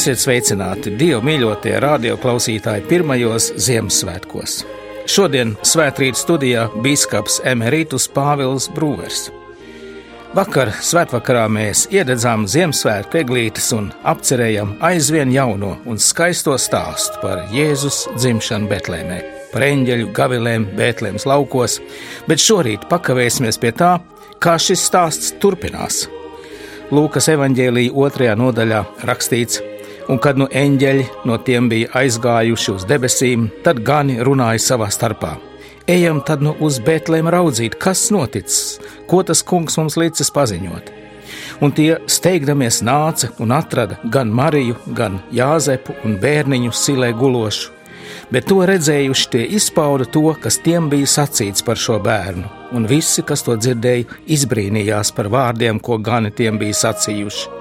Esiet sveicināti Dieva mīļotie radioklausītāji pirmajos Ziemassvētkos. Šodien svētkrīt studijā biskups Emerītus Pāvils Brūvers. Vakar svētvakarā mēs iededzām Ziemassvētku eglītes un apcerējam aizvien jauno un skaisto stāstu par Jēzus dzimšanu Betlēmē, par eņģeļu gavilēm Betlēmas laukos, bet šorīt pakavēsimies pie tā, kā šis stāsts turpinās. Lūkas evanģēlīja otrajā nodaļā rakstīts, un kad nu eņģeļi no tiem bija aizgājuši uz debesīm, tad gani runāja savā starpā. Ejam tad nu uz Betlēm raudzīt, kas noticis, ko tas kungs mums licis paziņot. Un tie steigdamies nāca un atrada gan Mariju, gan Jāzepu un bērniņu silē gulošu. Bet to redzējuši, tie izpauda to, kas tiem bija sacīts par šo bērnu, un visi, kas to dzirdēja, izbrīnījās par vārdiem, ko gani tiem bija sacījuši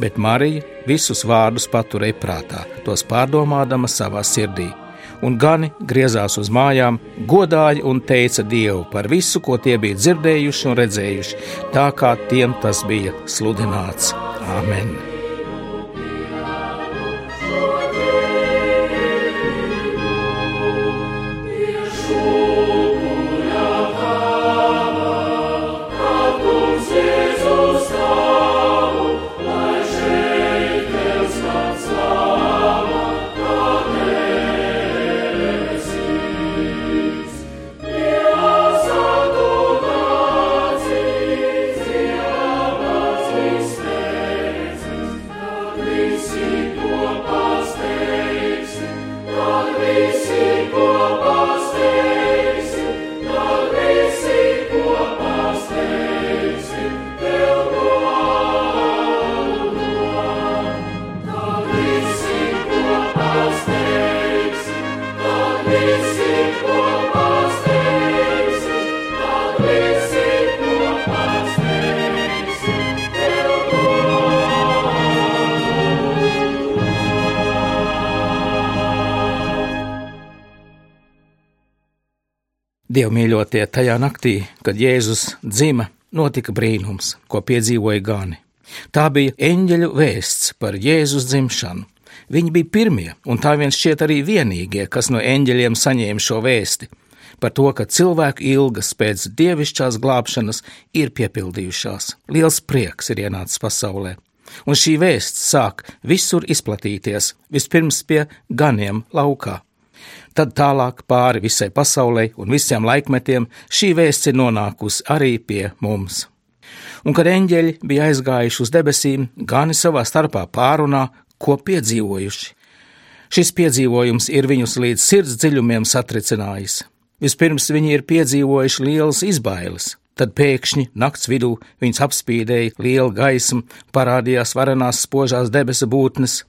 bet Marija visus vārdus paturēja prātā, tos pārdomādama savā sirdī. Un gani griezās uz mājām, godāja un teica Dievu par visu, ko tie bija dzirdējuši un redzējuši, tā kā tiem tas bija sludināts. Āmen! Dievmīļotie, tajā naktī, kad Jēzus dzima, notika brīnums, ko piedzīvoja gani. Tā bija eņģeļu vēsts par Jēzus dzimšanu. Viņi bija pirmie, un tā viens šķiet arī vienīgie, kas no eņģeļiem saņēma šo vēsti par to, ka cilvēku ilgas pēc dievišķās glābšanas ir piepildījušās. Liels prieks ir ienācis pasaulē, un šī vēsts sāk visur izplatīties, vispirms pie ganiem laukā. Tad tālāk pāri visai pasaulē un visiem laikmetiem šī vēsts ir nonākusi arī pie mums. Un kad eņģeļi bija aizgājuši uz debesīm, gani savā starpā pārunā, ko piedzīvojuši. Šis piedzīvojums ir viņus līdz sirds dziļumiem satricinājis. Vispirms viņi ir piedzīvojuši lielas izbailes, tad pēkšņi nakts vidū viņus apspīdēja liela gaisma, parādījās varenās spožās debesu būtnes,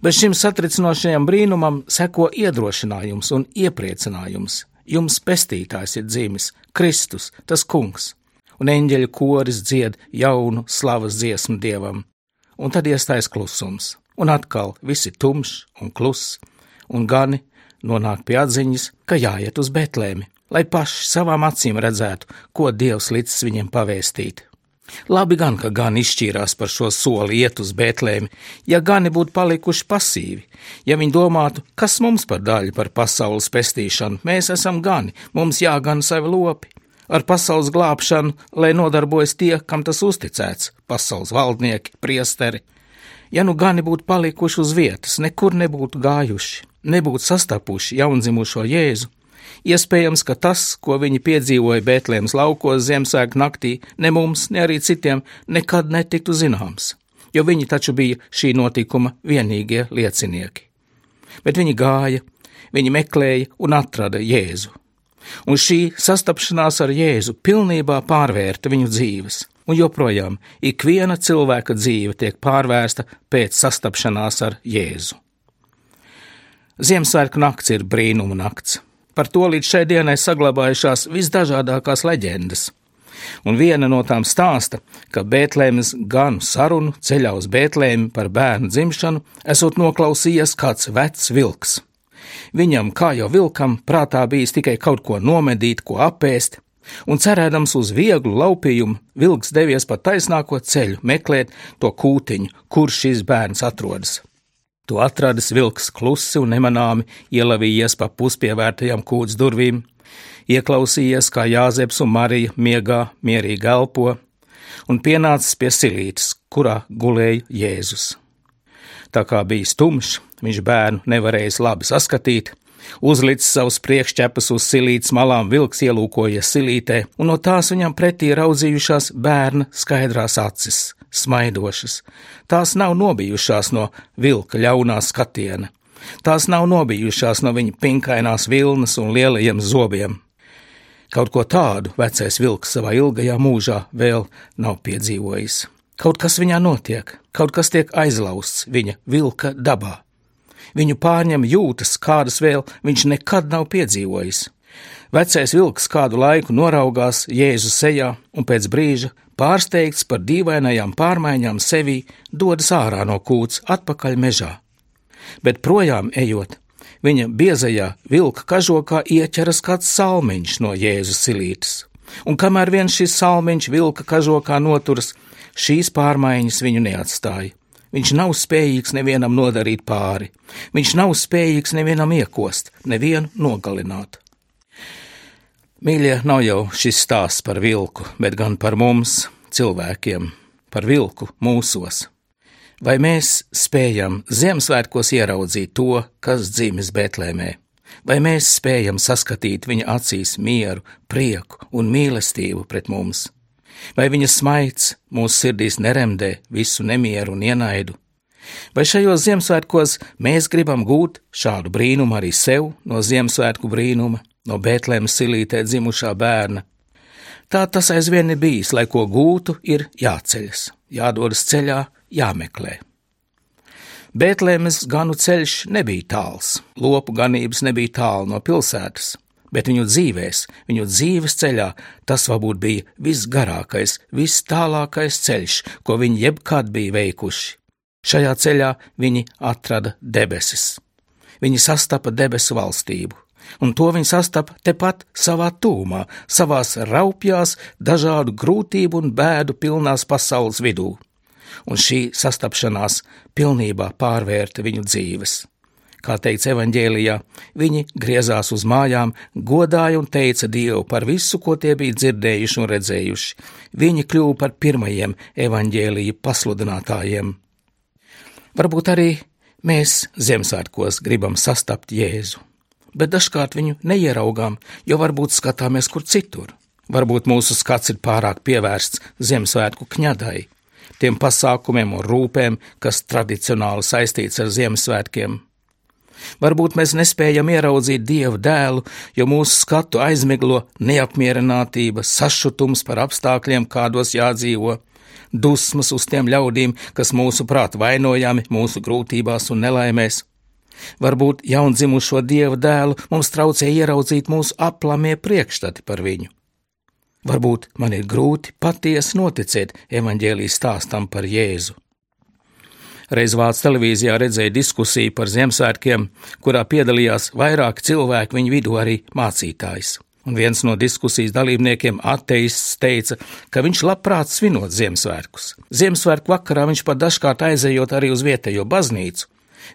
Bet šim satricinošajam brīnumam seko iedrošinājums un iepriecinājums. Jums pestītājs ir dzimis, Kristus, tas kungs, un eņģeļu koris dzied jaunu slavas dziesmu dievam. Un tad iestājas klusums, un atkal viss ir tumšs un kluss, un gani nonāk pie atziņas, ka jāiet uz Betlēmi, lai paši savām acīm redzētu, ko Dievs licis viņiem pavēstīt. Labi gan, ka gan izšķīrās par šo soli iet uz Bētlēmi, ja gani būtu palikuši pasīvi, ja viņi domātu, kas mums par daļu par pasaules pestīšanu, mēs esam gani, mums jāgana savi lopi. Ar pasaules glābšanu, lai nodarbojas tie, kam tas uzticēts - pasaules valdnieki, priesteri. Ja nu gani būtu palikuši uz vietas, nekur nebūtu gājuši, nebūtu sastapuši jaundzimušo Jēzu, Iespējams, ka tas, ko viņi piedzīvoja Bētlēmas laukos Ziemassvētku naktī, ne mums, ne arī citiem nekad netiktu zināms, jo viņi taču bija šī notikuma vienīgie liecinieki. Bet viņi gāja, viņi meklēja un atrada Jēzu. Un šī sastapšanās ar Jēzu pilnībā pārvērta viņu dzīves, un joprojām ikviena cilvēka dzīve tiek pārvērsta pēc sastapšanās ar Jēzu. Ziemassvētku nakts ir brīnuma nakts. Par to līdz šai dienai saglabājušās visdažādākās leģendas. Un viena no tām stāsta, ka Bētlēmas ganu sarunu ceļā uz Bētlēmi par bērnu dzimšanu esot noklausījies kāds vecs vilks. Viņam, kā jau vilkam, prātā bijis tikai kaut ko nomedīt, ko apēst, un cerēdams uz vieglu laupījumu, vilks devies pa taisnāko ceļu meklēt to kūtiņu, kur šis bērns atrodas. To atradis vilks klusi un nemanāmi ielavījies pa puspievērtajām kūts durvīm, ieklausījies, kā Jāzeps un Marija miegā mierīgi elpo, un pienācis pie silītes, kurā gulēja Jēzus. Tā kā bija stumšs, viņš bērnu nevarējis labi saskatīt, uzlicis savus priekšķepus uz silītes malām, vilks ielūkojies silītē, un no tās viņam pretī raudzījušās bērna skaidrās acis, smaidošas. Tās nav nobijušās no vilka ļaunā skatiena. Tās nav nobijušās no viņa pinkainās vilnas un lielajiem zobiem. Kaut ko tādu vecais vilks savā ilgajā mūžā vēl nav piedzīvojis. Kaut kas viņā notiek, kaut kas tiek aizlausts viņa vilka dabā. Viņu pārņem jūtas, kādas vēl viņš nekad nav piedzīvojis. Vecais vilks kādu laiku noraugās Jēzus sejā un pēc brīža, pārsteigts par dīvainajām pārmaiņām sevī, dodas ārā no kūts atpakaļ mežā. Bet projām ejot, viņa biezajā vilka kažokā ieķeras kāds salmiņš no Jēzus silītes, un kamēr viens šis salmiņš vilka kažokā noturas, šīs pārmaiņas viņu neatstāja. Viņš nav spējīgs nevienam nodarīt pāri, viņš nav spējīgs nevienam iekost, nevienu nogalināt. Mīļie, nav jau šis stāsts par vilku, bet gan par mums, cilvēkiem, par vilku mūsos. Vai mēs spējam Ziemassvētkos ieraudzīt to, kas dzimis Betlēmē? Vai mēs spējam saskatīt viņa acīs mieru, prieku un mīlestību pret mums? Vai viņa smaids mūsu sirdīs neremdē visu nemieru un ienaidu? Vai šajos Ziemassvētkos mēs gribam gūt šādu brīnumu arī sev no Ziemassvētku brīnuma, no Bētlēmas silītē dzimušā bērna? Tā tas aizvien ir bijis, lai ko gūtu, ir jāceļas, jādodas ceļā, jāmeklē. Bētlēmas ganu ceļš nebija tāls, lopu ganības nebija tālu no pilsētas, bet viņu dzīvēs, viņu dzīves ceļā tas varbūt bija visgarākais, vistālākais ceļš, ko viņi jebkad bija veikuši. Šajā ceļā viņi atrada debesis. Viņi sastapa debesu valstību, un to viņi sastapa tepat savā tūmā, savās raupjās, dažādu grūtību un bēdu pilnās pasaules vidū. Un šī sastapšanās pilnībā pārvērta viņu dzīves kā teikts evaņģēlijā, viņi griezās uz mājām, godāja un teica Dievu par visu, ko tie bija dzirdējuši un redzējuši. Viņi kļuva par pirmajiem evaņģēlīja pasludinātājiem. Varbūt arī mēs Ziemassvētkos gribam sastapt Jēzu, bet dažkārt viņu neieraugām, jo varbūt skatāmies kur citur. Varbūt mūsu skats ir pārāk pievērsts Ziemassvētku kņadai, tiem pasākumiem un rūpēm, kas tradicionāli saistīts ar Ziemassvētkiem. Varbūt mēs nespējam ieraudzīt dievu dēlu, jo mūsu skatu aizmiglo neapmierinātība, sašutums par apstākļiem, kādos jādzīvo, dusmas uz tiem ļaudīm, kas mūsuprāt vainojami mūsu grūtībās un nelaimēs. Varbūt jaundzimušo dievu dēlu mums traucē ieraudzīt mūsu aplamie priekšstati par viņu. Varbūt man ir grūti patiesi noticēt evaņģēlijas stāstam par Jēzu. Reiz Vācijas televīzijā redzēja diskusiju par Ziemassvētkiem, kurā piedalījās vairāki cilvēki, viņu vidū arī mācītājs. Un viens no diskusijas dalībniekiem, ateists, teica, ka viņš labprāt svinot Ziemassvētkus. Ziemassvētku vakarā viņš pat dažkārt aizejot arī uz vietējo baznīcu.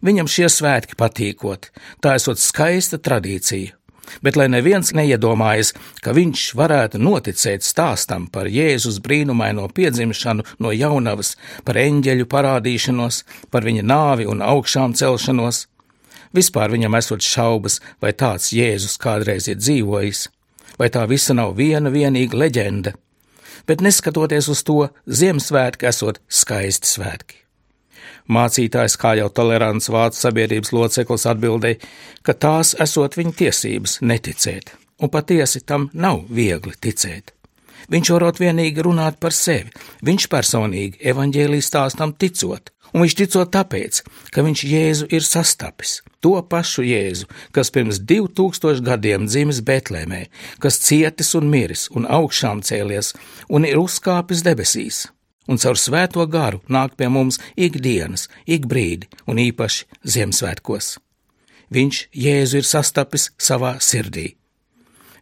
Viņam šie svētki patīkot, tā esot skaista tradīcija, bet lai neviens neiedomājas, ka viņš varētu noticēt stāstam par Jēzus brīnumaino piedzimšanu no jaunavas, par eņģeļu parādīšanos, par viņa nāvi un augšām celšanos. Vispār viņam esot šaubas, vai tāds Jēzus kādreiz ir dzīvojis, vai tā visa nav viena vienīga leģenda. Bet neskatoties uz to, Ziemassvētki esot skaisti svētki. Mācītājs, kā jau tolerants vācu sabiedrības loceklis, atbildēja, ka tās esot viņa tiesības neticēt, un patiesi tam nav viegli ticēt. Viņš varot vienīgi runāt par sevi, viņš personīgi evaņģēlijas stāstam ticot, un viņš ticot tāpēc, ka viņš Jēzu ir sastapis, to pašu Jēzu, kas pirms 2000 gadiem dzimis Betlēmē, kas cietis un miris un augšām cēlies un ir uzkāpis debesīs un caur svēto garu nāk pie mums ikdienas, ik brīdi un īpaši Ziemassvētkos. Viņš Jēzu ir sastapis savā sirdī.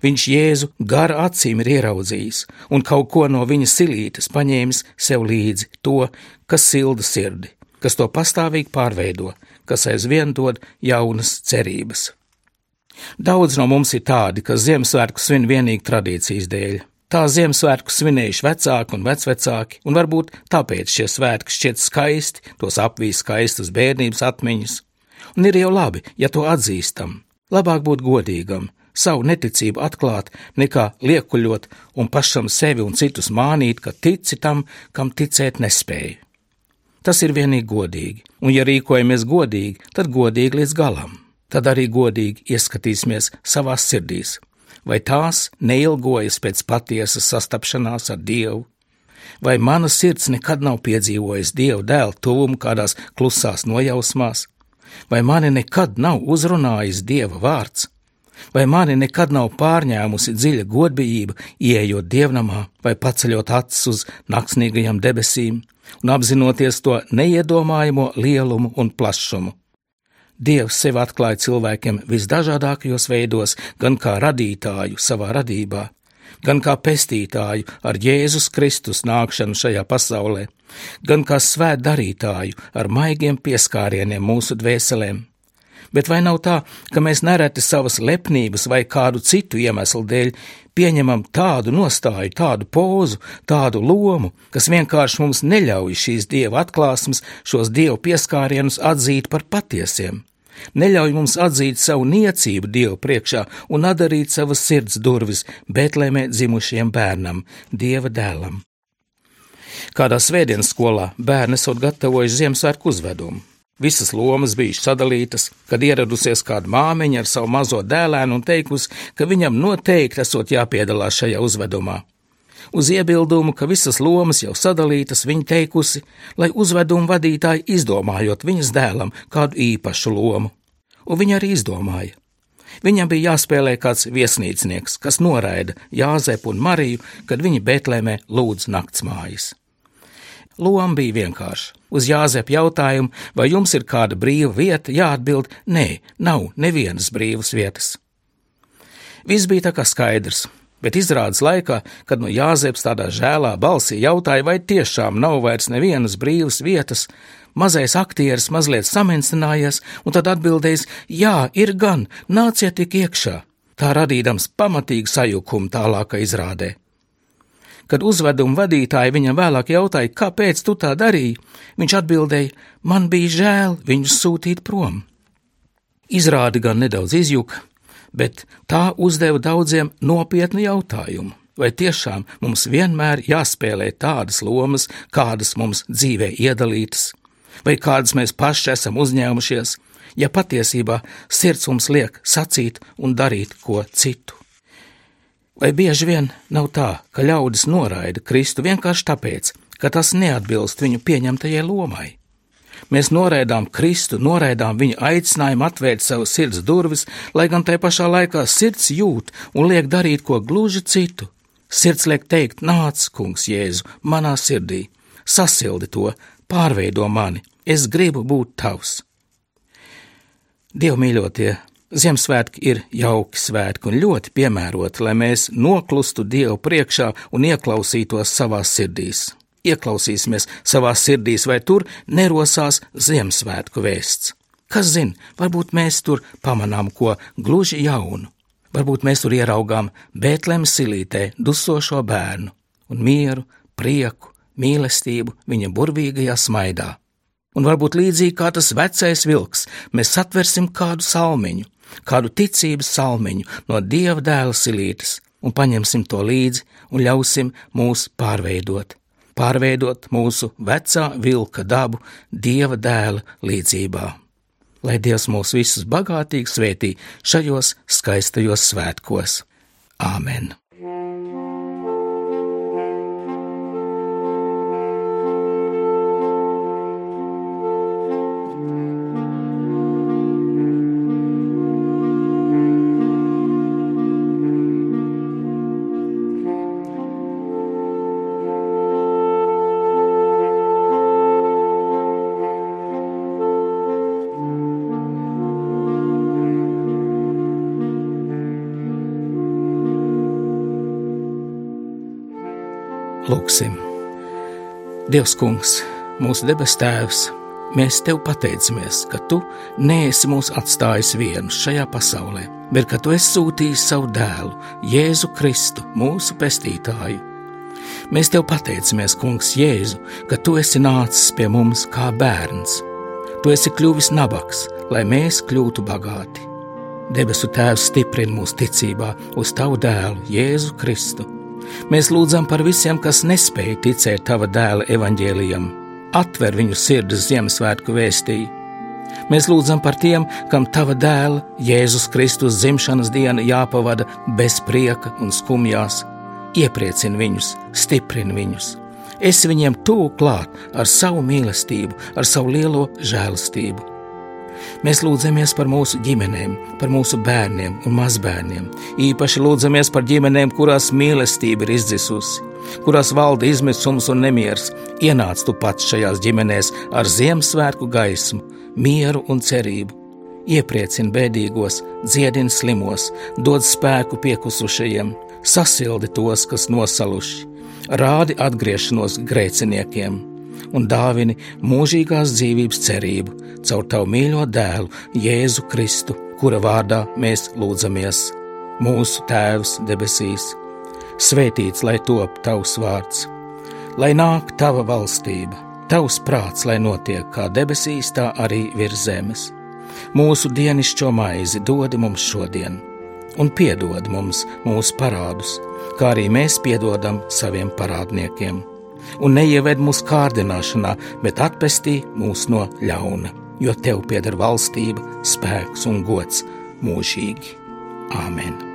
Viņš Jēzu gara acīm ir ieraudzījis un kaut ko no viņa silītes paņēmis sev līdzi, to, kas silda sirdi, kas to pastāvīgi pārveido, kas aizvien dod jaunas cerības. Daudz no mums ir tādi, kas Ziemassvētku svin vienīgi tradīcijas dēļ. Tā Ziemassvētku svinējuši vecāki un vecvecāki, un varbūt tāpēc šie svētki šķiet skaisti, tos apvīs skaistas bērnības atmiņas. Un ir jau labi, ja to atzīstam. Labāk būt godīgam, savu neticību atklāt, nekā liekuļot un pašam sevi un citus mānīt, ka tici tam, kam ticēt nespēju. Tas ir vienīgi godīgi, un ja rīkojamies godīgi, tad godīgi līdz galam. Tad arī godīgi ieskatīsimies savās sirdīs, vai tās neilgojas pēc patiesas sastapšanās ar Dievu, vai mana sirds nekad nav piedzīvojusi Dieva dēla tuvumu kādās klusās nojausmās, vai mani nekad nav uzrunājis Dieva vārds, vai mani nekad nav pārņēmusi dziļa godbijība, ieejot dievnamā vai paceļot acis uz naksnīgajām debesīm, un apzinoties to neiedomājamo lielumu un plašumu. Dievs sevi atklāja cilvēkiem visdažādākajos veidos, gan kā radītāju savā radībā, gan kā pestītāju ar Jēzus Kristus nākšanu šajā pasaulē, gan kā svētdarītāju ar maigiem pieskārieniem mūsu dvēselēm. Bet vai nav tā, ka mēs nereti savas lepnības vai kādu citu iemeslu dēļ pieņemam tādu nostāju, tādu pozu, tādu lomu, kas vienkārši mums neļauj šīs dieva atklāsmes, šos dievu pieskārienus atzīt par patiesiem? Neļauj mums atzīt savu niecību Dievu priekšā un atdarīt savas sirds durvis Betlēmē dzimušiem bērnam, Dieva dēlam. Kādā svētdienas skolā bērni esot gatavojuši Ziemassvētku uzvedumu. Visas lomas bijušas sadalītas, kad ieradusies kāda māmiņa ar savu mazo dēlēnu un teikusi, ka viņam noteikti esot jāpiedalās šajā uzvedumā. Uz iebildumu, ka visas lomas jau sadalītas, viņa teikusi, lai uzvedumu vadītāji izdomājot viņas dēlam kādu īpašu lomu. Un viņa arī izdomāja. Viņam bija jāspēlē kāds viesnīcnieks, kas noraida Jāzepu un Mariju, kad viņi Betlēmē lūdz naktsmājas. Loma bija vienkārša. Uz Jāzepa jautājumu, vai jums ir kāda brīva vieta, jāatbild: nē, nav nevienas brīvas vietas. Viss bija tā kā skaidrs, bet izrādes laikā, kad no Jāzeps tādā žēlā balsī jautāja, vai tiešām nav vairs nevienas brīvas vietas, mazais aktieris mazliet samensinājies un tad atbildējis: Jā, ir gan, nāciet tik iekšā, tā radīdams pamatīgu sajukumu tālākai izrādē. Kad uzveduma vadītāji viņam vēlāk jautāja, kāpēc tu tā darīji, viņš atbildēja: Man bija žēl viņus sūtīt prom. Izrādi gan nedaudz izjuka, bet tā uzdeva daudziem nopietnu jautājumu. Vai tiešām mums vienmēr jāspēlē tādas lomas, kādas mums dzīvē iedalītas, vai kādas mēs paši esam uzņēmušies, ja patiesībā sirds mums liek sacīt un darīt ko citu? Vai bieži vien nav tā, ka ļaudis noraida Kristu vienkārši tāpēc, ka tas neatbilst viņu pieņemtajai lomai? Mēs noraidām Kristu, noraidām viņa aicinājumu atvērt savas sirds durvis, lai gan tajā pašā laikā sirds jūt un liek darīt ko gluži citu. Sirds liek teikt: Nāc, kungs, Jēzu, manā sirdī, sasildi to, pārveido mani, es gribu būt tavs. Dievmīļotie, Ziemassvētki ir jauki svētki un ļoti piemēroti, lai mēs noklustu Dievu priekšā un ieklausītos savās sirdīs. Ieklausīsimies savās sirdīs, vai tur nerosās Ziemassvētku vēsts. Kas zina, varbūt mēs tur pamanām ko gluži jaunu. Varbūt mēs tur ieraugām Bētlēmas silītē dusošo bērnu un mieru, prieku, mīlestību viņa burvīgajā smaidā. Un varbūt līdzīgi kā tas vecais vilks, mēs satversim kādu salmiņu, kādu ticības salmiņu no dieva dēla silītes un paņemsim to līdzi un ļausim mūs pārveidot, pārveidot mūsu vecā vilka dabu dieva dēla līdzībā. Lai Dievs mūs visus bagātīgi svētī šajos skaistajos svētkos. Āmen! Lūksim! Dievs, Kungs, mūsu debes Tēvs, Mēs tev pateicamies, ka tu neesi mūs atstājis vienus šajā pasaulē, bet ka tu esi sūtījis savu dēlu, Jēzu Kristu, mūsu pestītāju. Mēs tev pateicamies, Kungs, Jēzu, ka tu esi nācis pie mums kā bērns. Tu esi kļuvis nabaks, lai mēs kļūtu bagāti. Debesu Tēvs stiprina mūsu ticībā uz Tavu dēlu, Jēzu Kristu. Mēs lūdzam par visiem, kas nespēja ticēt Tava dēla evaņģēlijam atver viņu sirdis Ziemassvētku vēstī. Mēs lūdzam par tiem, kam tava dēla, Jēzus Kristus dzimšanas diena jāpavada bez prieka un skumjās. Iepriecini viņus, stiprini viņus. Es viņiem tuvu klāt ar savu mīlestību, ar savu lielo žēlastību. Mēs lūdzamies par mūsu ģimenēm, par mūsu bērniem un mazbērniem. Īpaši lūdzamies par ģimenēm, kurās mīlestība ir izdzisusi, kurās valda izmisums un nemieris. Ienāc tu pats šajās ģimenēs ar Ziemassvētku gaismu, mieru un cerību. Iepriecini bēdīgos, dziedini slimos, dod spēku piekusušajiem, sasildi tos, kas nosaluši, rādi atgriešanos grēciniekiem un dāvini mūžīgās dzīvības cerību caur tavu mīļo dēlu, Jēzu Kristu, kura vārdā mēs lūdzamies. Mūsu Tēvs debesīs, svētīts lai top tavs vārds, lai nāk tava valstība, tavs prāts, lai notiek kā debesīs, tā arī virs zemes. Mūsu dienascho maizi dod mums šodien, un piedod mums mūsu parādus, kā arī mēs piedodam saviem parādniekiem un neieved mūsu kārdināšanā, bet atpestī mūs no ļauna, jo tev pieder valstība, spēks un gods mūžīgi. Āmen!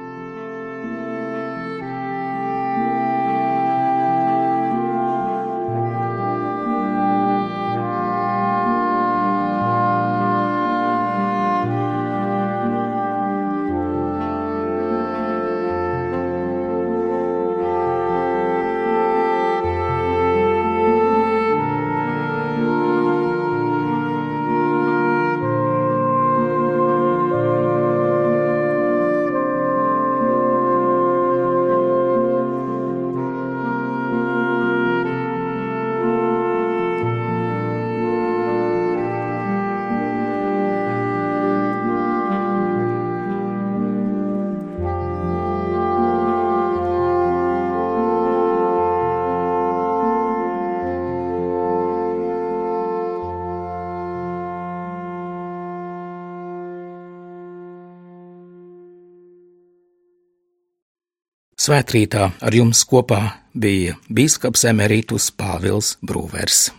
Svētrītā ar jums kopā bija Bīskaps Emerītus Pāvils Brūvers.